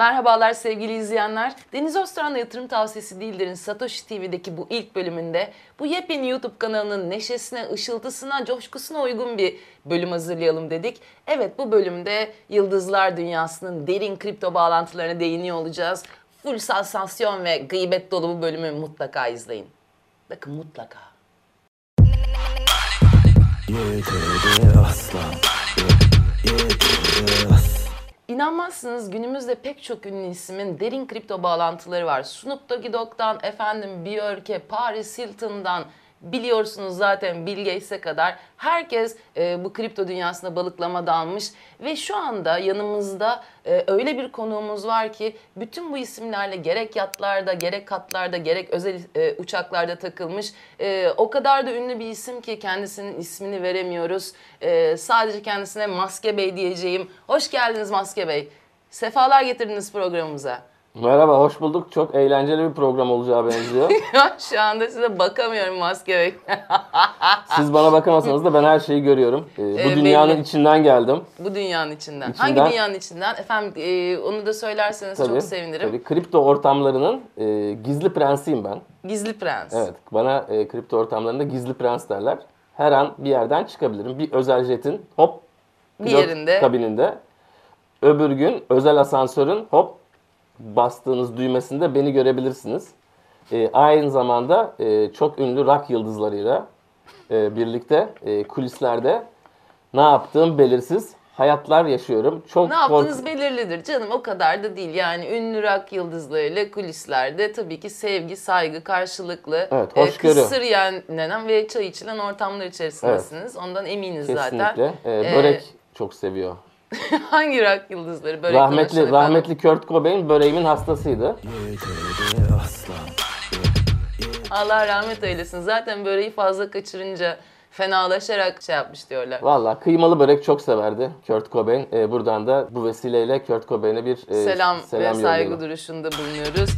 Merhabalar sevgili izleyenler. Deniz Öztürk'ün yatırım tavsiyesi değildir'in Satoshi TV'deki bu ilk bölümünde bu yepyeni YouTube kanalının neşesine, ışıltısına, coşkusuna uygun bir bölüm hazırlayalım dedik. Evet bu bölümde yıldızlar dünyasının derin kripto bağlantılarına değiniyor olacağız. Full sansasyon ve gıybet dolu bu bölümü mutlaka izleyin. Bakın mutlaka. Yeter aslan Yeter aslan İnanmazsınız günümüzde pek çok ünlü ismin derin kripto bağlantıları var. Snoop Doggy Dogg'dan, efendim Björk'e, Paris Hilton'dan biliyorsunuz zaten Bill kadar herkes e, bu kripto dünyasına balıklama dalmış ve şu anda yanımızda e, öyle bir konuğumuz var ki bütün bu isimlerle gerek yatlarda, gerek katlarda, gerek özel e, uçaklarda takılmış. E, o kadar da ünlü bir isim ki kendisinin ismini veremiyoruz. E, sadece kendisine Maske Bey diyeceğim. Hoş geldiniz Maske Bey. Sefalar getirdiniz programımıza. Merhaba, hoş bulduk. Çok eğlenceli bir program olacağı benziyor. Şu anda size bakamıyorum Maske Bey. Siz bana bakamasanız da ben her şeyi görüyorum. Ee, bu Ee, dünyanın belli. içinden geldim. Bu dünyanın içinden. İçinden- Hangi dünyanın içinden? Efendim e, onu da söylerseniz çok sevinirim. Tabii, kripto ortamlarının e, gizli prensiyim ben. Gizli Prens. Evet, bana e, kripto ortamlarında gizli prens derler. Her an bir yerden çıkabilirim. Bir özel jetin hop Bir pilot yerinde. kabininde. Öbür gün özel asansörün hop bastığınız düğmesinde beni görebilirsiniz. E, aynı zamanda e, çok ünlü rock yıldızlarıyla e, birlikte e, kulislerde ne yaptığım belirsiz hayatlar yaşıyorum. Çok Ne yaptığınız belirlidir canım o kadar da değil. Yani ünlü rock yıldızlarıyla kulislerde tabii ki sevgi, saygı karşılıklı. Evet, e, kısır yenilenen ve çay içilen ortamlar içerisindesiniz. Ondan eminiz zaten. Kesinlikle. E, Ee, börek çok seviyor. Hangi rock yıldızları? Börek rahmetli rahmetli Kurt Cobain böreğimin hastasıydı. Allah rahmet eylesin. Zaten böreği fazla kaçırınca fenalaşarak şey yapmış diyorlar. Valla kıymalı börek çok severdi Kurt Cobain. E, buradan da bu vesileyle Kurt Cobain'e bir e, selam, ve saygı duruşunda bulunuyoruz.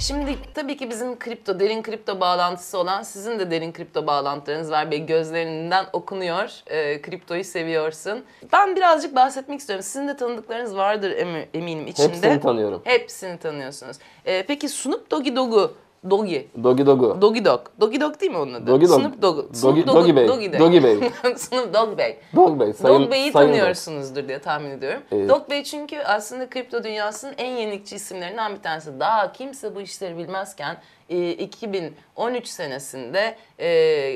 Şimdi tabii ki bizim kripto, derin kripto bağlantısı olan sizin de derin kripto bağlantılarınız var. Ve gözlerinden okunuyor. Ee, kriptoyu seviyorsun. Ben birazcık bahsetmek istiyorum. Sizin de tanıdıklarınız vardır emi- eminim içinde. Hepsini tanıyorum. Hepsini tanıyorsunuz. Ee, peki Snoop Doggy Dog'u, Doggy, Dogi Dogu. Doggy Dog. Doggy Dog değil mi onun adı? Doggy Dog. Snoop Dogg. Snoop Dogg- Doggy Bey. Day. Doggy Bey. Snoop Dogg Bey. Dog Bey. Sayın, Dog Bey'i sayın tanıyorsunuzdur diye tahmin ediyorum. Evet. Dog Bey çünkü aslında kripto dünyasının en yenilikçi isimlerinden bir tanesi. Daha kimse bu işleri bilmezken e, 2013 senesinde e,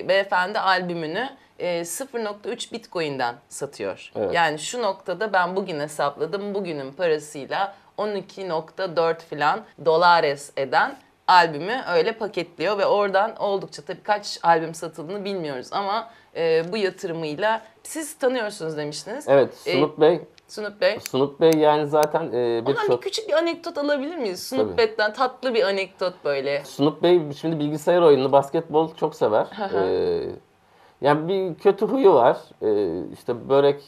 beyefendi albümünü e, 0.3 Bitcoin'den satıyor. Evet. Yani şu noktada ben bugün hesapladım. Bugünün parasıyla 12.4 falan dolares eden albümü öyle paketliyor ve oradan oldukça tabii kaç albüm satıldığını bilmiyoruz ama e, bu yatırımıyla siz tanıyorsunuz demiştiniz. Evet E, Snoop Bey. Snoop Bey. Snoop Bey yani zaten e, Ondan bir birçok... küçük bir anekdot alabilir miyiz? Tabii. Bey'den tatlı bir anekdot böyle. Snoop Bey şimdi bilgisayar oyununu, basketbol çok sever. Ee, yani bir kötü huyu var. Ee, işte börek,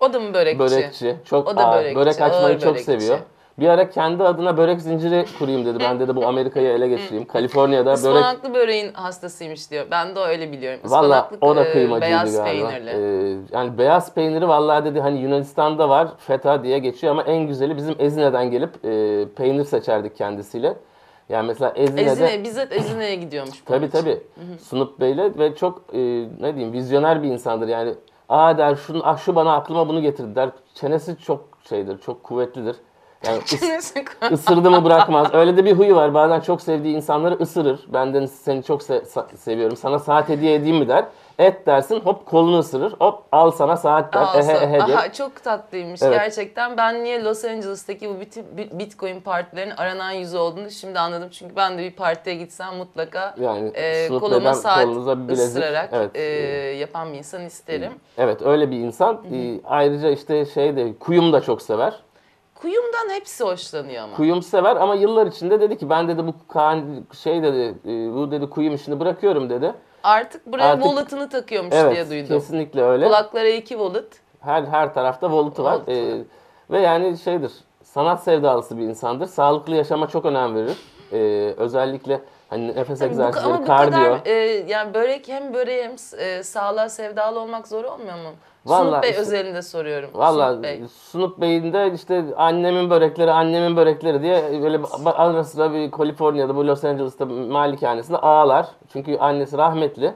O da mı börekçi? börekçi. Çok O da ağır. börekçi, börek açmayı ağır çok börekçi. seviyor. Bir ara kendi adına börek zinciri kurayım dedi. Ben dedi bu Amerika'yı ele geçireyim. Kaliforniya'da börek Ispanaklı böreğin hastasıymış diyor. Ben de öyle biliyorum. Valla o da e, kıymacıydı beyaz galiba. peynirli. Ee, yani beyaz peyniri vallahi dedi hani Yunanistan'da var feta diye geçiyor ama en güzeli bizim Ezine'den gelip e, peynir seçerdik kendisiyle. Yani mesela Ezine'de Ezine, bizzat Ezine'ye gidiyormuş. tabii için. tabii Snoop Bey'le ve çok e, ne diyeyim vizyoner bir insandır. Yani aa der şunu, ah, şu bana aklıma bunu getirdi der. Çenesi çok şeydir, çok kuvvetlidir. Yani ıs- ısırdı mı bırakmaz. Öyle de bir huyu var. Bazen çok sevdiği insanları ısırır. Benden seni çok se- sa- seviyorum. Sana saat hediye edeyim mi der. Et dersin hop kolunu ısırır. Hop al sana saat der. Aa, Ehe ehe. Aha, çok tatlıymış Evet. gerçekten. Ben niye Los Angeles'taki bu bit- bit- Bitcoin partilerin aranan yüzü olduğunu şimdi anladım. Çünkü ben de bir partiye gitsem mutlaka Yani e, koluma saat kolunuza bilezik. ısırarak Evet. e, yapan bir insan isterim. Evet öyle bir insan. Ee, ayrıca işte şey de kuyum da çok sever. Kuyumdan hepsi hoşlanıyor ama. Kuyum sever ama yıllar içinde dedi ki ben dedi bu şey dedi e, bu dedi kuyum işini bırakıyorum dedi. Artık buraya Artık- wallet'ını takıyormuş diye Evet duydum. kesinlikle öyle. Kulaklara iki wallet. Her her tarafta voltu var. Voltu var. Ee, ve yani şeydir sanat sevdalısı bir insandır. Sağlıklı yaşama çok önem verir. Ee, özellikle Hani nefes Tabii bu, egzersizleri, ama bu kardiyo. kadar e, yani börek hem böreği hem e, sağlığa sevdalı olmak zor olmuyor mu? Vallahi Sunut Bey işte- özelinde soruyorum. Valla Sunut Bey. Sunup Bey'in de işte annemin börekleri, annemin börekleri diye böyle ara sıra bir Kaliforniya'da bu Los Angeles'ta malikanesinde ağlar. Çünkü annesi rahmetli.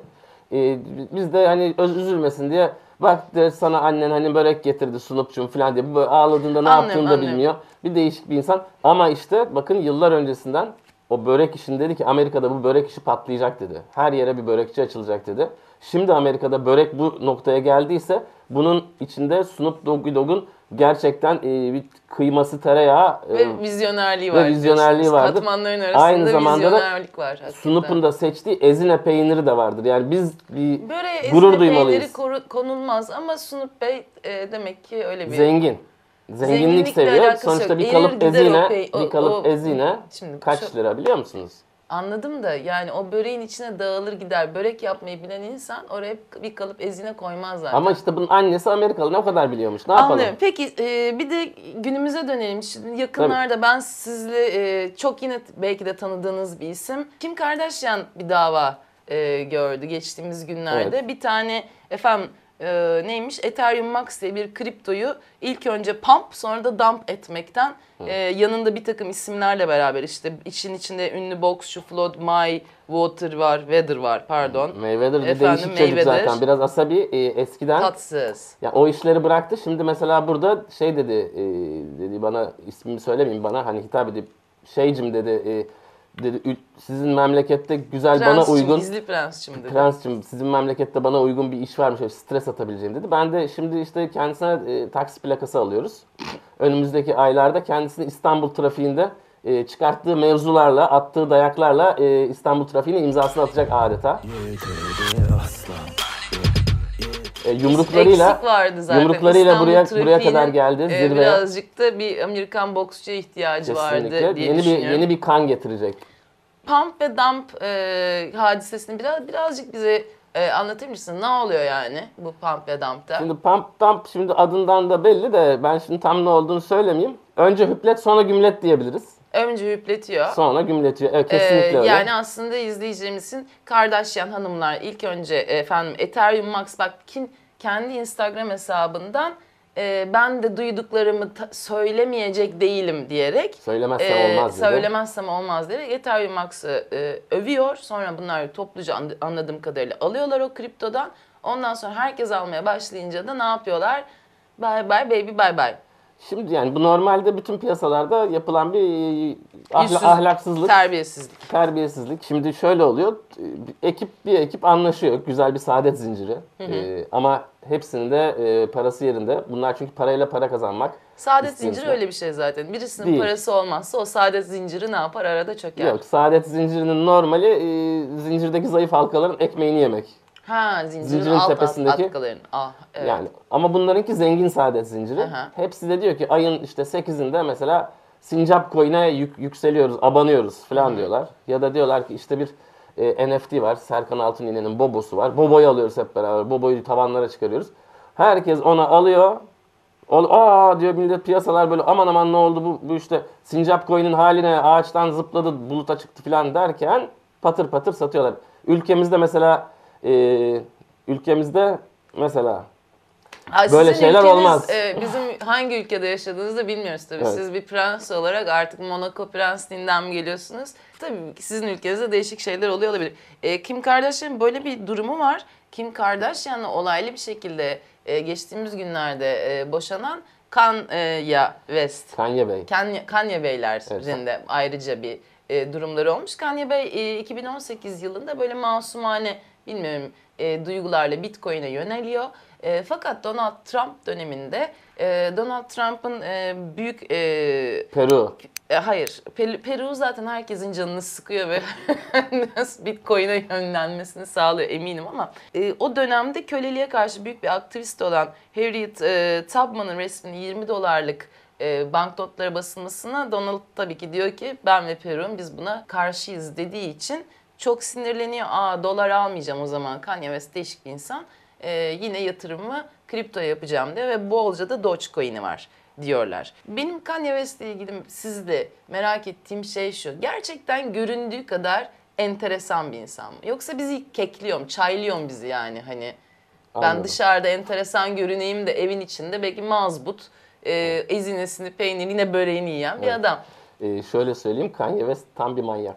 Ee, biz de hani öz üzülmesin diye bak de sana annen hani börek getirdi Sunup'cum falan diye böyle ağladığında ne Anlıyorum, yaptığını da anlıyorum. bilmiyor. Bir değişik bir insan. Ama işte bakın yıllar öncesinden o börek işini dedi ki Amerika'da bu börek işi patlayacak dedi. Her yere bir börekçi açılacak dedi. Şimdi Amerika'da börek bu noktaya geldiyse bunun içinde Snoop Doggy Dogg'un gerçekten e, bir kıyması tereyağı e, Ve vizyonerliği ve var. vizyonerliği diyorsunuz. vardır. Katmanların arasında Aynı zamanda da vizyonerlik var. Snoop'un da seçtiği ezine peyniri de vardır. Yani biz bir Böyle gurur ezine peyniri duymalıyız. koru- konulmaz ama Sunut Bey e, demek ki öyle bir... Zengin. Zenginlik seviyor. Sonuçta yok. bir Erir kalıp o ezine, pey- o- bir kalıp o- ezine Şimdi kaç şu- lira biliyor musunuz? Anladım da yani o böreğin içine dağılır gider. Börek yapmayı bilen insan oraya bir kalıp ezine koymaz zaten. Ama işte bunun annesi Amerikalı ne o kadar biliyormuş. Ne yapalım? Anlıyorum. Peki e, bir de günümüze dönelim. Şimdi yakınlarda ben sizle e, çok yine belki de tanıdığınız bir isim. Kim Kardashian bir dava e, gördü geçtiğimiz günlerde. Evet. Bir tane efendim e, neymiş Ethereum Max diye bir kriptoyu ilk önce pump sonra da dump etmekten e, yanında bir takım isimlerle beraber işte işin içinde ünlü boksçu Floyd Mayweather var, Weather var pardon. Mayweather bir Efendim, değişik çocuk Mayweather. zaten. Biraz asabi. E, eskiden Tatsız. ya o işleri bıraktı. Şimdi mesela burada şey dedi, e, dedi bana ismini söylemeyeyim bana hani hitap edip şeycim dedi, e, dedi "Ül- sizin memlekette güzel bana Prensçim, uygun gizli prensçim dedi. Prens'cim sizin memlekette bana uygun bir iş var mı? Şöyle stres atabileceğim dedi. Ben de şimdi işte kendisine e, taksi plakası alıyoruz. Önümüzdeki aylarda kendisini İstanbul trafiğinde e, çıkarttığı mevzularla, attığı dayaklarla e, İstanbul trafiğine imzasını atacak adeta. E, yumruklarıyla Eksik vardı zaten. yumruklarıyla İstanbul buraya- buraya kadar geldi, e, zirveye. birazcık da bir Amerikan boksçuya ihtiyacı vardı kesinlikle diye yeni bir yeni bir kan getirecek. Pump ve dump e, hadisesini biraz birazcık bize e, anlatır mısın? Ne oluyor yani bu pump ve dump'ta? Şimdi pump dump şimdi adından da belli de ben şimdi tam ne olduğunu söylemeyeyim. Önce hüplet sonra gümlet diyebiliriz. Önce hüpletiyor. Sonra gümletiyor. Evet Ee, kesinlikle öyle. yani aslında izleyicilerimizin Kardashian hanımlar ilk önce efendim Ethereum Max bak kim kendi Instagram hesabından e, ben de duyduklarımı söylemeyecek değilim diyerek Söylemezsem e, olmaz dedi. Söylemezsem olmaz diyerek Ethereum Max'ı e, övüyor. Sonra bunlar topluca an- anladığım kadarıyla alıyorlar o kriptodan. Ondan sonra herkes almaya başlayınca da ne yapıyorlar? Bye bye baby bye bye. Şimdi yani bu normalde bütün piyasalarda yapılan bir e, ahla- Yüzsüz, ahlaksızlık, Terbiyesizlik. terbiyesizlik. Şimdi şöyle oluyor. Ekip bir ekip anlaşıyor. Güzel bir saadet zinciri. E, ama hepsinde e, parası yerinde. Bunlar çünkü parayla para kazanmak. Saadet istiyorsa. zinciri öyle bir şey zaten. Birisinin Değil. parası olmazsa o saadet zinciri ne yapar? Arada çöker. Yok saadet zincirinin normali e, zincirdeki zayıf halkaların ekmeğini yemek. Ha zincirin, Zincirin alt tepesindeki- alt halkaların. Ah evet. Yani ama bunlarınki zengin saadet zinciri. Aha. Hepsi de diyor ki ayın işte 8'inde mesela Sincap coin'e yük- yükseliyoruz, abanıyoruz falan diyorlar. Ya da diyorlar ki işte bir e, NFT var. Serkan Altunyene'nin Bobo'su var. Bobo'yu alıyoruz hep beraber. Bobo'yu tavanlara çıkarıyoruz. Herkes ona alıyor. Ol, aa diyor millet piyasalar böyle aman aman ne oldu bu, bu işte Sincap coin'in haline ağaçtan zıpladı buluta çıktı falan derken patır patır satıyorlar. Ülkemizde mesela e, ülkemizde mesela Ha, Böyle şeyler ülkeniz, olmaz. e, bizim hangi ülkede yaşadığınızı bilmiyoruz tabii. Evet. Siz bir prens olarak artık Monaco prensliğinden mi geliyorsunuz? Tabii sizin ülkenizde değişik şeyler oluyor olabilir. E, Kim Kardashian'ın böyle bir durumu var. Kim Kardashian'la olaylı bir şekilde e, geçtiğimiz günlerde e, boşanan Kanye West. Kanye Bey. Kanye, Kanye Beylerin de ayrıca bir e, durumları olmuş. Kanye Bey e, 2018 yılında böyle masumane bilmiyorum e, duygularla Bitcoin'e yöneliyor. E, fakat Donald Trump döneminde e, Donald Trump'ın e, büyük e, Peru. e, hayır, Peru, Peru zaten herkesin canını sıkıyor ve Bitcoin'e yönlenmesini sağlıyor eminim ama e, o dönemde köleliğe karşı büyük bir aktivist olan Harriet e, Tubman'ın resmini 20 dolarlık e, banknotlara basılmasına Donald tabii ki diyor ki ben ve Peru'm biz buna karşıyız dediği için çok sinirleniyor. Aa dolar almayacağım o zaman. Kanye West değişik bir insan. E, yine yatırımımı kriptoya yapacağım diyor ve bolca da Dogecoin'i var diyorlar. Benim Kanye West ile ilgili sizle merak ettiğim şey şu. Gerçekten göründüğü kadar enteresan bir insan mı? Yoksa bizi kekliyor mu, çaylıyor mu bizi yani hani? Ben Anladım. dışarıda enteresan görüneyim de evin içinde belki mazbut, e, ezinesini, peynirini, yine böreğini yiyen bir Evet. adam. Ee, şöyle söyleyeyim Kanye West tam bir manyak.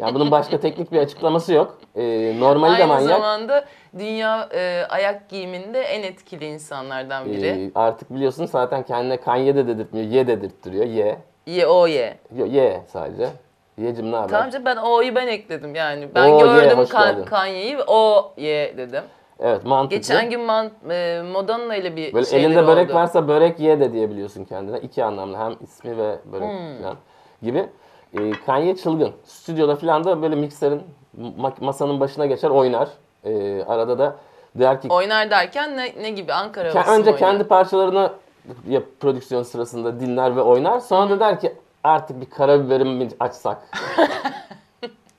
Yani bunun başka teknik bir açıklaması yok. Ee, normali de Aynı manyak. zamanda dünya e, ayak giyiminde en etkili insanlardan biri. Ee, artık biliyorsun zaten kendine Kanye de dedirtmiyor. Ye dedirttiriyor. Ye. Ye o ye. Yo, ye sadece. Yecim ne haber? Tamam ben o'yu ben ekledim yani. Ben O, ye, gördüm hoş kan. Kanye'yi o ye dedim. Evet mantıklı. Geçen gün man, e, Madonna ile bir Böyle elinde börek oldu. varsa börek ye de diyebiliyorsun kendine. İki anlamlı hem ismi ve börek Hmm. falan gibi. Ee, Kanye çılgın. Stüdyoda falan da böyle mikserin ma- masanın başına geçer oynar. Ee, arada da der ki Oynar derken ne, ne gibi Ankara havası önce oynar? kendi parçalarını yap, prodüksiyon sırasında dinler ve oynar. Sonra da der ki artık bir karabiberimi mi açsak?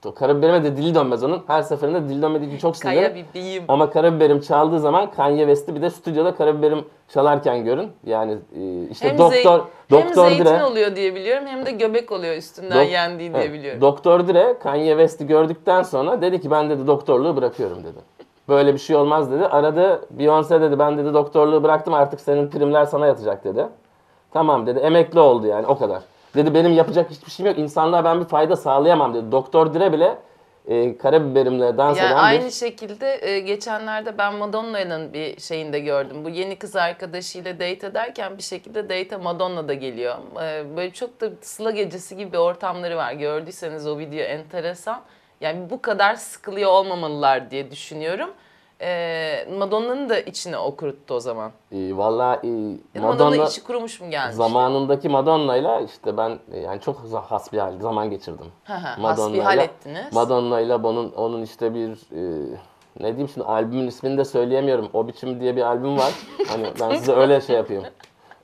karabiberime de dili dönmez onun. Her seferinde dili dönmediği için çok sinirlenir. bebeğim. Ama karabiberim çaldığı zaman Kanye West'i bir de stüdyoda karabiberim çalarken görün. Yani e, işte Hem, doktor zey- hem doktor zeytin Dre oluyor diye biliyorum hem de göbek oluyor üstünden Dok- yendiği diye Evet, biliyorum. Doktor Dre Kanye West'i gördükten sonra dedi ki ben dedi doktorluğu bırakıyorum dedi. Böyle bir şey olmaz dedi. Aradı Beyoncé dedi ben dedi doktorluğu bıraktım artık senin primler sana yatacak dedi. Tamam dedi emekli oldu yani o kadar. Dedi benim yapacak hiçbir şeyim yok. İnsanlığa ben bir fayda sağlayamam dedi. Doktor Dre bile e, karabiberimle dans Yani eden aynı bir... şekilde e, geçenlerde ben Madonna'nın bir şeyinde gördüm. Bu yeni kız arkadaşıyla date ederken bir şekilde date'e Madonna da geliyor. E, böyle çok da sıla gecesi gibi ortamları var. Gördüyseniz o video enteresan. Yani bu kadar sıkılıyor olmamalılar diye düşünüyorum. E, Madonna'nın da içine okuruttu o zaman. E, Valla e, Madonna, Madonna içi kurumuş mu gelmiş? zamanındaki Madonna'yla işte ben e, yani çok za- has bir hal- zaman geçirdim. Madonna'yla- hasbihal ettiniz. Madonna'yla onun onun işte bir e, ne diyeyim şimdi albümün ismini de söyleyemiyorum. O biçim diye bir albüm var. hani ben size öyle şey yapayım.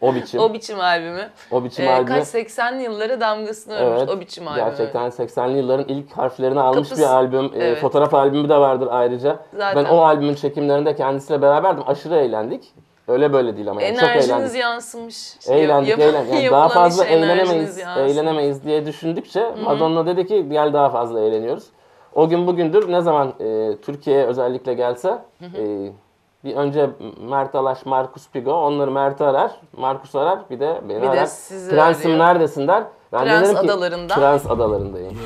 O biçim. O biçim albümü. o biçim E, albümü. kaç 80'li yıllara damgasını vurmuş Evet. o biçim albümü. Gerçekten 80'li yılların ilk harflerini almış Kapısı- bir albüm. E, evet. fotoğraf albümü de vardır ayrıca. Zaten. Ben o albümün çekimlerinde kendisiyle beraberdim. Aşırı eğlendik. Öyle böyle değil ama yani çok eğlendik. yansımış. Eğlendik, yap- eğlendik. Yani daha fazla eğlenemeyiz, yansımış. eğlenemeyiz diye düşündükçe Madonna dedi ki gel daha fazla eğleniyoruz. O gün bugündür ne zaman e, Türkiye'ye özellikle gelse e, bir önce Mert Alaş, Markus Pigo, onları Mert'i arar, Markus arar, bir de beni Bir de arar. sizi Prensim arıyor. neredesin der. Ben de Prens ki, adalarında. Prens adalarındayım.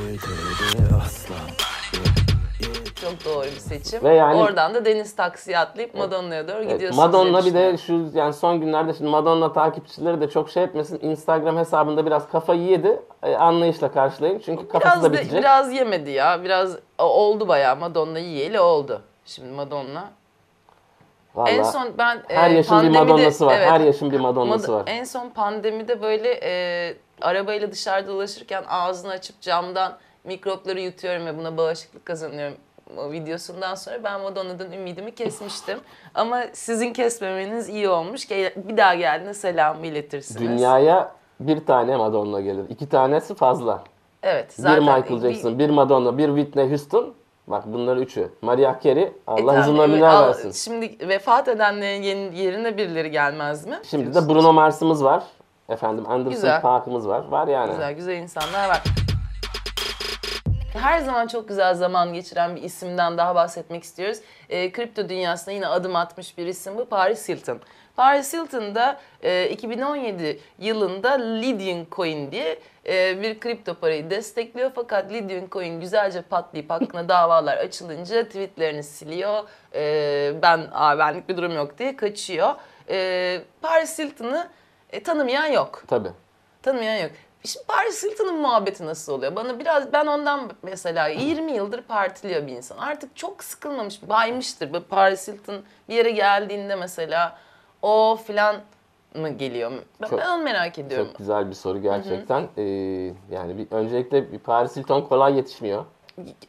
Çok doğru bir seçim. Ve yani- Oradan da deniz taksiye atlayıp Madonna'ya doğru Evet, gidiyorsunuz. Madonna bir de şu yani son günlerde şimdi Madonna takipçileri de çok şey etmesin. Instagram hesabında biraz kafayı yedi. E, anlayışla karşılayın. Çünkü kafası biraz, da de- bitecek. biraz yemedi ya. Biraz oldu bayağı. Madonna yiyeli oldu. Şimdi Madonna. Vallahi. En son ben e, Her yaşın bir Madonna'sı var. evet, Her yaşın bir Madonna'sı Mad- var. En son pandemide böyle e, arabayla dışarıda dolaşırken ağzını açıp camdan mikropları yutuyorum ve buna bağışıklık kazanıyorum o videosundan sonra ben Madonna'dan ümidimi kesmiştim. Ama sizin kesmemeniz iyi olmuş. Bir daha geldiğinde selamı iletirsiniz. Dünyaya bir tane Madonna gelir. İki tanesi fazla. Evet. bir Zaten Michael Jackson, bir Madonna, bir Whitney Houston. Bak bunlar üçü. Mariah Carey, E Allah uzun evet, ömürler al- versin. Şimdi vefat edenlerin yeni- yerine birileri gelmez mi? Şimdi de Bruno Mars'ımız var. Efendim Anderson Güzel. Paak'ımız var. Var yani. Güzel güzel insanlar var. Her zaman çok güzel zaman geçiren bir isimden daha bahsetmek istiyoruz. E, kripto dünyasına yine adım atmış bir isim bu Paris Hilton. Paris Hilton da e, 2017 yılında Lydian Coin diye e, bir kripto parayı destekliyor. Fakat Lydian Coin güzelce patlayıp hakkında davalar açılınca tweetlerini siliyor. E, ben Aa, benlik bir durum yok diye kaçıyor. E, Paris Hilton'ı e, tanımayan yok. Tabii. Tanımayan yok. Şimdi Paris Hilton'ın muhabbeti nasıl oluyor? Bana biraz ben ondan mesela 20 yıldır partiliyor bir insan. Artık çok sıkılmamış, baymıştır. Böyle Paris Hilton bir yere geldiğinde mesela o filan mı geliyor? Ben, Çok- ben onu merak ediyorum. Çok güzel bir soru gerçekten. Ee, yani bir, öncelikle bir Paris Hilton kolay yetişmiyor.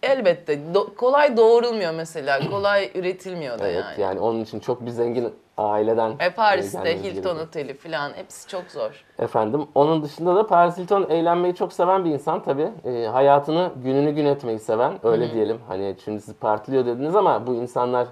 Elbette do- kolay doğurulmuyor mesela. Kolay üretilmiyor da Evet yani. yani onun için çok bir zengin aileden E Paris'te gelmeniz Hilton gerekiyor. Oteli filan hepsi çok zor. Efendim onun dışında da Paris Hilton eğlenmeyi çok seven bir insan tabii. Ee, hayatını gününü gün etmeyi seven öyle diyelim. Hani şimdi siz partiliyor dediniz ama bu insanlar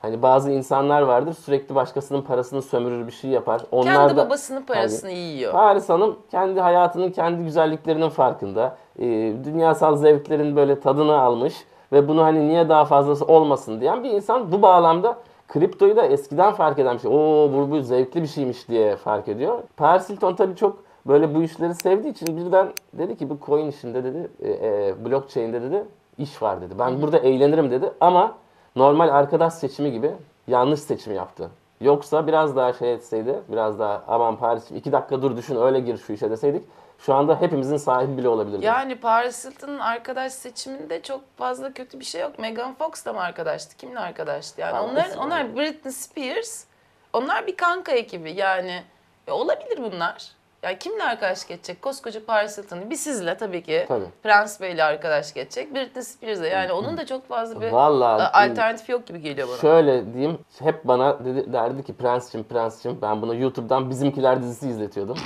Hani bazı insanlar vardır sürekli başkasının parasını sömürür bir şey yapar. Onlar Kendi da babasının parasını yiyor. Paris Hanım kendi hayatının kendi güzelliklerinin farkında. Ee, dünyasal zevklerin böyle tadını almış ve bunu hani niye daha fazlası olmasın diyen bir insan bu bağlamda kriptoyu da eskiden fark eden bir şey. Oo bu, bu zevkli bir şeymiş diye fark ediyor. Paris Hilton tabii çok böyle bu işleri sevdiği için birden dedi ki bu coin işinde dedi, e, e, blockchain'de dedi iş var dedi. Ben burada eğlenirim dedi ama normal arkadaş seçimi gibi yanlış seçim yaptı. Yoksa biraz daha şey etseydi, biraz daha aman Paris iki dakika dur düşün öyle gir şu işe deseydik şu anda hepimizin sahibi bile olabilirdi. Yani Paris Hilton'un arkadaş seçiminde çok fazla kötü bir şey yok. Megan Fox da mı arkadaştı? Kimle arkadaştı? Yani Ha, onlar onlar Britney Spears. Onlar bir kanka ekibi. Yani e, olabilir bunlar. Yani kimle arkadaş geçecek? Koskoca Paris Hilton. Bir sizle tabii ki. Tabii. Prens Bey'le arkadaş geçecek. Britney Spears'le. Yani onun da çok fazla bir Vallahi e, alternatif yok gibi geliyor bana. Şöyle diyeyim, hep bana dedi, derdi ki Prens'cim, Prens'cim ben bunu YouTube'dan Bizimkiler dizisi izletiyordum.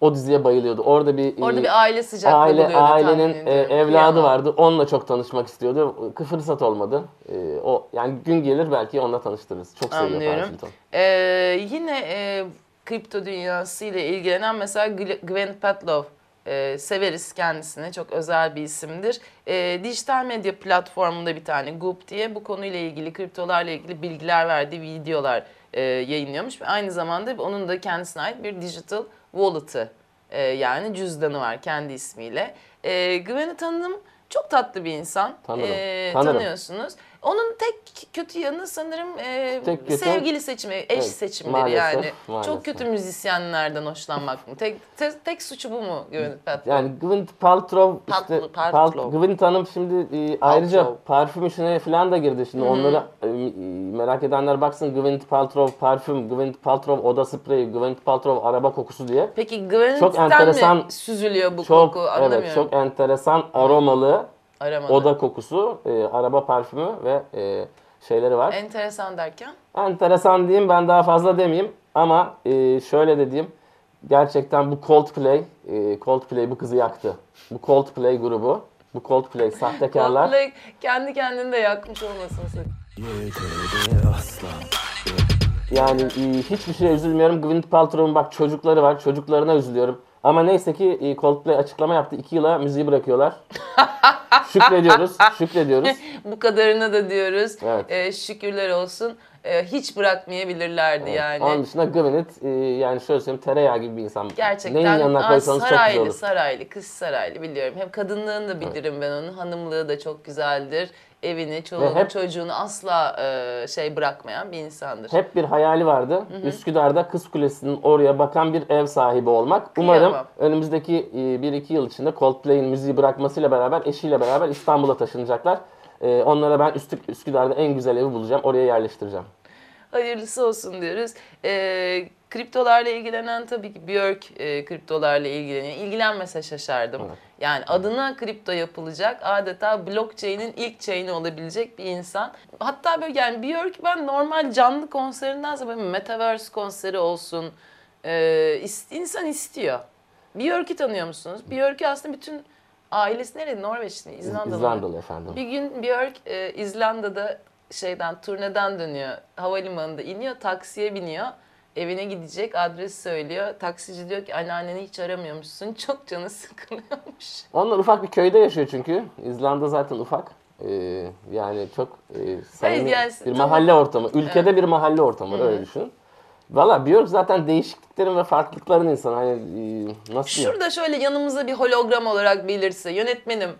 O diziye bayılıyordu. Orada bir Orada e, bir aile sıcaklığı aile ailenin e, evladı vardı. Onunla çok tanışmak istiyordu. Fırsat olmadı. E, o yani gün gelir belki onunla tanıştırırız. Çok seviyor Anlıyorum. Paris Hilton. Ee, yine e, kripto dünyası ile ilgilenen mesela Gwen Patlow e, severiz kendisini. Çok özel bir isimdir. E, dijital medya platformunda bir tane Goop diye bu konuyla ilgili, kriptolarla ilgili bilgiler verdiği videolar e, yayınlıyormuş. Ve aynı zamanda onun da kendisine ait bir digital wallet'ı e, yani cüzdanı var kendi ismiyle. E, Gwen'i tanıdım. Çok tatlı bir insan. Tanırım, E, tanırım. tanıyorsunuz. Onun tek kötü yanı sanırım e, Tek kötü- sevgili seçimi, eş Evet, seçimleri maalesef, yani. maalesef. Çok kötü müzisyenlerden hoşlanmak mı? Tek, tek, tek suçu bu mu Gwyneth Paltrow? Yani Gwyneth Paltrow işte Paltrow, Paltrow. Pal- Gwyneth Hanım şimdi e, ayrıca Paltrow. parfüm işine falan da girdi. Şimdi onları e, merak edenler baksın Gwyneth Paltrow parfüm, Gwyneth Paltrow oda spreyi, Gwyneth Paltrow araba kokusu diye. Peki Gwyneth'ten Çok enteresan- mi süzülüyor bu Çok koku? Anlamıyorum. evet çok enteresan aromalı Aramadı. oda kokusu, e, araba parfümü ve e, şeyleri var. Enteresan derken? Enteresan diyeyim ben daha fazla demeyeyim ama e, şöyle de diyeyim. Gerçekten bu Coldplay, e, Coldplay bu kızı yaktı. Bu Coldplay grubu, bu Coldplay sahtekarlar. Coldplay kendi kendini de yakmış olmasın sakın. Yani e, hiçbir şeye üzülmüyorum. Gwyneth Paltrow'un bak çocukları var, çocuklarına üzülüyorum. Ama neyse ki e, Coldplay açıklama yaptı. iki yıla müziği bırakıyorlar. şükrediyoruz, şükrediyoruz. Bu kadarına da diyoruz. Evet. E, şükürler olsun. E, hiç bırakmayabilirlerdi yani. Onun dışında Gwyneth e, yani şöyle söyleyeyim tereyağı gibi bir insan. Gerçekten Neyin yanına koysanız çok güzel saraylı, olur. saraylı, kız saraylı biliyorum. Hem kadınlığını da bilirim ben onun. Hanımlığı da çok güzeldir. Evini, çoluğunu, hep- çocuğunu asla e, şey bırakmayan bir insandır. Hep bir hayali vardı. Üsküdar'da Kız Kulesi'nin oraya bakan bir ev sahibi olmak. Umarım Kıyamam. önümüzdeki 1-2 yıl içinde Coldplay'in müziği bırakmasıyla beraber eşiyle beraber İstanbul'a taşınacaklar. E, Onlara ben Üstü- Üsküdar'da en güzel evi bulacağım. Oraya yerleştireceğim. Hayırlısı olsun diyoruz. E, kriptolarla ilgilenen tabii ki Björk e, kriptolarla ilgileniyor. İlgilenmese şaşardım. Yani adına kripto yapılacak adeta blockchain'in ilk chain'i olabilecek bir insan. Hatta böyle yani Björk ben normal canlı konserindense böyle metaverse konseri olsun e, insan istiyor. Björk'ü tanıyor musunuz? Björk'ü aslında bütün ailesi nerede? Norveçli? İzlandalı. İzlandalı efendim. Bir gün Björk e, İzlanda'da şeyden turneden dönüyor. Havalimanında iniyor, taksiye biniyor. Evine gidecek, adres söylüyor. Taksici diyor ki anneanneni hiç aramıyormuşsun. Çok canı sıkılıyormuş. Onlar ufak bir köyde yaşıyor çünkü. İzlanda zaten ufak. Ee, yani çok e, samimi yani bir mahalle ortamı. Ülkede bir mahalle ortamı öyle düşün. Valla Björk zaten değişikliklerin ve farklılıkların insanı. Hani e, nasıl diyeyim? Şurada şöyle yanımıza bir hologram olarak belirse yönetmenim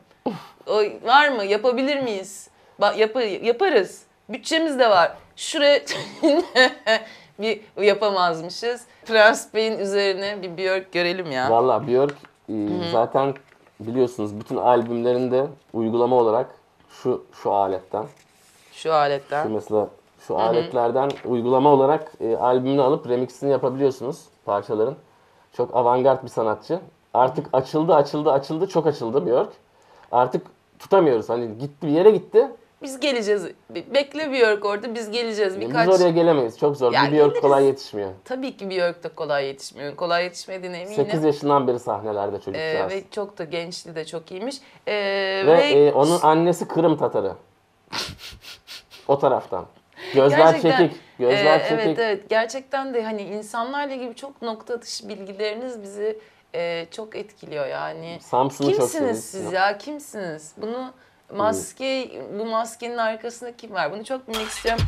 o, var mı? Yapabilir miyiz? Bak yapı, yaparız. Bütçemiz de var. Şuraya bir yapamazmışız. Prens Bey'in üzerine bir Björk görelim ya. Valla Björk e, zaten biliyorsunuz bütün albümlerinde uygulama olarak şu şu aletten, Şu aletten. şu mesela şu aletlerden uygulama olarak e, albümünü alıp remixini yapabiliyorsunuz parçaların. Çok avantgard bir sanatçı. Artık açıldı açıldı açıldı çok açıldı Björk. Artık tutamıyoruz. Hani gitti bir yere gitti. Biz geleceğiz. Be- Bekle Björk orada biz geleceğiz. Birkaç... Biz oraya gelemeyiz. Çok zor. Ya bir Björk geliriz. kolay yetişmiyor. Tabii ki Björk de kolay yetişmiyor. Kolay yetişmediğine eminim. 8 yaşından beri sahnelerde Ee, çocukcağız. ve çok da gençliği de çok iyiymiş. Ee, ve ve e, onun annesi Kırım Tatarı. o taraftan. Gözler Gerçekten, çekik. Gözler e, çekik. Evet evet gerçekten de hani insanlarla ilgili çok nokta atışı bilgileriniz bizi e, çok etkiliyor yani. Samsun'u çok Kimsiniz seviyoruz. siz ya kimsiniz? Bunu maske bu maskenin arkasında kim var? Bunu çok bilmek istiyorum.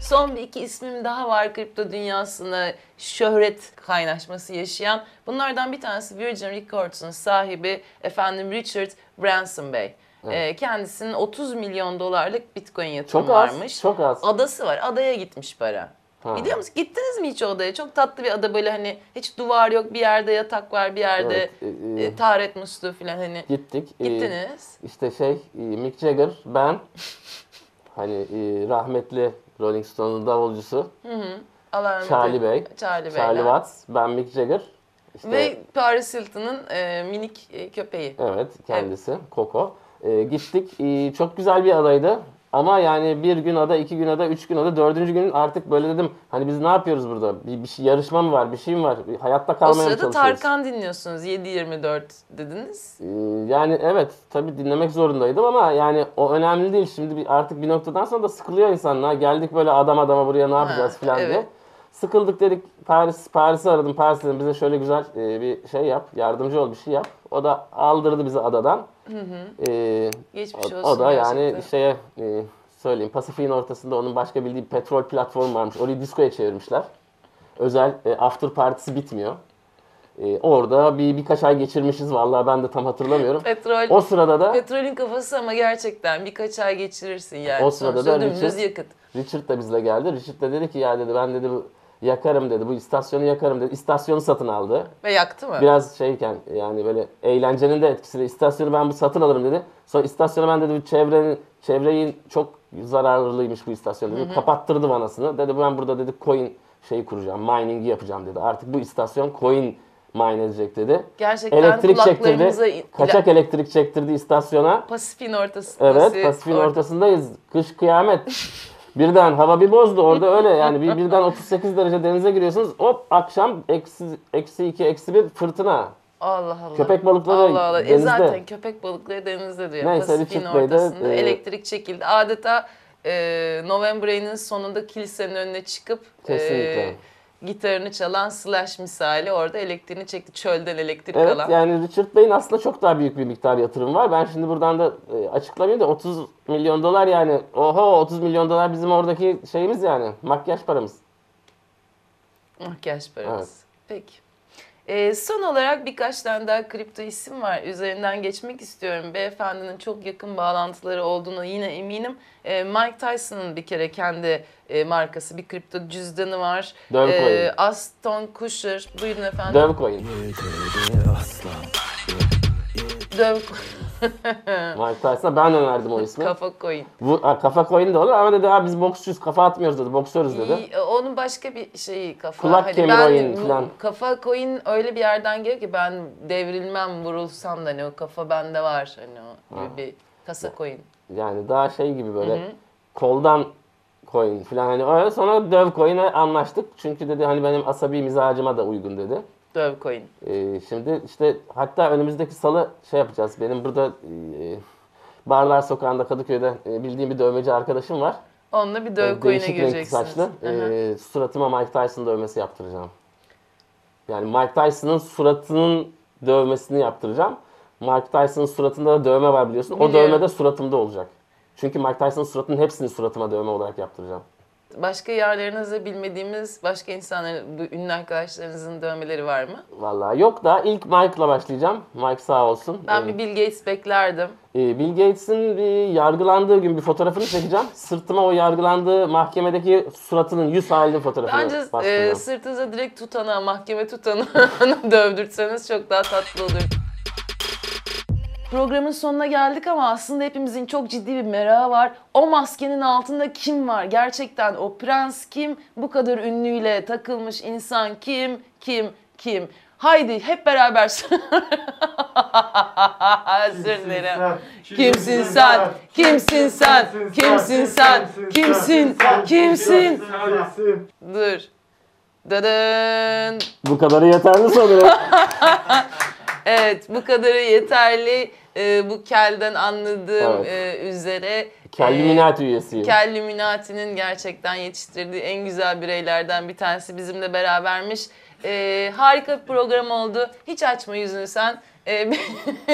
Son bir iki ismim daha var kripto dünyasında şöhret kaynaşması yaşayan. Bunlardan bir tanesi Virgin Records'un sahibi efendim Richard Branson Bey. Ee, kendisinin 30 milyon dolarlık bitcoin yatırımı Çok az, varmış. çok az. Adası var. Adaya gitmiş para. Ha. Biliyor musun? Gittiniz mi hiç o adaya? Çok tatlı bir ada böyle hani hiç duvar yok bir yerde yatak var bir yerde Evet, e, e, e, taharet musluğu falan hani. Gittik. Ee, Gittiniz. işte şey e, Mick Jagger, ben hani e, rahmetli Rolling Stone'un davulcusu Allah rahmet Charlie eylesin. Bey, Charlie, Charlie. Watts, ben Mick Jagger. İşte, Ve Paris Hilton'ın e, minik e, köpeği. Evet kendisi Coco. Ee, gittik. Ee, çok güzel bir adaydı. Ama yani bir gün ada, iki gün ada, üç gün ada, dördüncü gün artık böyle dedim. Hani biz ne yapıyoruz burada? Bir, bir şey, yarışma mı var? Bir şey mi var? Bir hayatta O kalmaya mı sırada çalışıyoruz? Tarkan dinliyorsunuz 7-24 dediniz. Ee, yani evet tabii dinlemek zorundaydım ama yani o önemli değil. Şimdi bir, artık bir noktadan sonra da sıkılıyor insanlar. Geldik böyle adam adama buraya ne yapacağız falan evet. diye. Sıkıldık dedik Paris Paris'i aradım. Paris dedim bize şöyle güzel e, bir şey yap. Yardımcı ol bir şey yap. O da aldırdı bizi adadan. Ee, Geçmiş o, olsun o da yani gerçekten. şeye e, söyleyeyim Pasifik'in ortasında onun başka bildiği petrol platformu varmış. Orayı diskoya çevirmişler. Özel e, after partisi bitmiyor. E, orada bir birkaç ay geçirmişiz vallahi ben de tam hatırlamıyorum. Petrol, O sırada da petrolün kafası ama gerçekten birkaç ay geçirirsin yani. O sırada Sonuçta da Richard- yakıt. Richard da bizle geldi. Richard da dedi ki ya dedi ben dedi bu yakarım dedi. Bu istasyonu yakarım dedi. İstasyonu satın aldı. Ve yaktı mı? Biraz şeyken yani böyle eğlencenin de etkisiyle istasyonu ben bu satın alırım dedi. Sonra istasyonu ben dedi bu çevrenin çevreyi çok zararlıymış bu istasyon dedi. Kapattırdı vanasını. Dedi ben burada dedi coin şeyi kuracağım. Mining'i yapacağım dedi. Artık bu istasyon coin mine edecek dedi. Gerçekten Elektrik kulaklarımıza çektirdi. Kaçak elektrik çektirdi istasyona. Pasifik'in ortasında. Evet, Pasifik'in ortasındayız. Kış kıyamet. Birden hava bir bozdu orada öyle yani bir, birden 38 derece denize giriyorsunuz hop akşam eksi, eksi 2 eksi 1 fırtına. Allah Allah. Köpek balıkları Allah Allah. E denizde. zaten köpek balıkları denizde diyor. Neyse, Pasifik'in ortasında e, elektrik çekildi. Adeta e, November ayının sonunda kilisenin önüne çıkıp Kesinlikle. e, gitarını çalan Slash misali orada elektriğini çekti. Çölden elektrik Evet alan. yani Richard Bey'in aslında çok daha büyük bir miktar yatırım var. Ben şimdi buradan da e, açıklamayayım da 30 milyon dolar yani oho 30 milyon dolar bizim oradaki şeyimiz yani makyaj paramız. Makyaj parası. Peki. Ee, son olarak birkaç tane daha kripto isim var. Üzerinden geçmek istiyorum. Beyefendinin çok yakın bağlantıları olduğuna yine eminim. Ee, Mike Tyson'ın bir kere kendi e, markası, bir kripto cüzdanı var. Dogecoin. Aston Kutcher, buyurun efendim. Dogecoin. Gölgede asla Döv Mike Tyson'a ben önerdim o ismi. kafa coin. Bu, ha, kafa coin de olur ama dedi abi biz boksçuyuz kafa atmıyoruz dedi boksörüz dedi. İyi, onun başka bir şeyi kafa. Kulak Hani kemir ben oyun bu falan. Kafa coin öyle bir yerden geliyor ki ben devrilmem vurulsam da hani o kafa bende var hani o gibi bir kasa coin. Yani daha şey gibi böyle koldan coin falan hani öyle sonra döv coin'e anlaştık. Çünkü dedi hani benim asabi mizacıma da uygun dedi. Döv coin. Ee, şimdi işte hatta önümüzdeki salı şey yapacağız. Benim burada e, Barlar Sokağı'nda Kadıköy'de e, bildiğim bir dövmeci arkadaşım var. Onunla bir döv Ee, coin'e Değişik renkli gireceksiniz. saçlı. Hı hı. Ee, suratıma Mike Tyson dövmesi yaptıracağım. Yani Mike Tyson'ın suratının dövmesini yaptıracağım. Mike Tyson'ın suratında da dövme var biliyorsun. O Biliyorum. dövme de suratımda olacak. Çünkü Mike Tyson'ın suratının hepsini suratıma dövme olarak yaptıracağım. Başka yerlerinizde bilmediğimiz başka insanların, bu ünlü arkadaşlarınızın dövmeleri var mı? Vallahi yok da ilk Mike'la başlayacağım. Mike sağ olsun. Ben Ee, bir Bill Gates beklerdim. Ee, Bill Gates'in bir yargılandığı gün bir fotoğrafını çekeceğim. Sırtıma o yargılandığı mahkemedeki suratının yüz halinin fotoğrafını Bence e, bastıracağım. sırtınıza direkt tutana, mahkeme tutana dövdürtseniz çok daha tatlı olur. Programın sonuna geldik ama aslında hepimizin çok ciddi bir merakı var. O maskenin altında kim var? Gerçekten o prens kim? Bu kadar ünlüyle takılmış insan kim? Kim? Kim? Haydi hep beraber özür dilerim. Kimsin sen? Kimsin sen? Kimsin sen? Kimsin? Kimsin? Dur. Dadın. Bu kadarı yeterli sanırım. Evet bu kadarı yeterli. Ee, bu kelden anladığım Evet. e, üzere Kelluminati üyesiyim. Kelluminati'nin gerçekten yetiştirdiği en güzel bireylerden bir tanesi bizimle berabermiş. Ee, harika bir program oldu. Hiç açma yüzünü sen. Ee,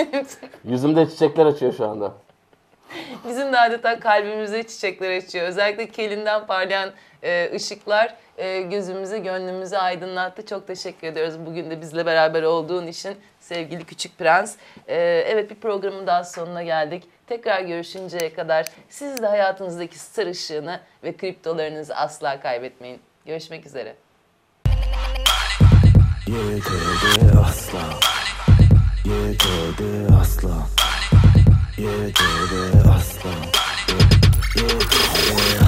Yüzümde çiçekler açıyor şu anda. bizim de adeta kalbimize çiçekler açıyor. Özellikle kelinden parlayan e, ışıklar e, gözümüzü, gönlümüzü aydınlattı. Çok teşekkür ediyoruz bugün de bizle beraber olduğun için sevgili Küçük Prens. Ee, evet bir programın daha sonuna geldik. Tekrar görüşünceye kadar siz de hayatınızdaki star ışığını ve kriptolarınızı asla kaybetmeyin. Görüşmek üzere. Yeterdi asla Yeterdi asla Yeterdi asla Yeterdi asla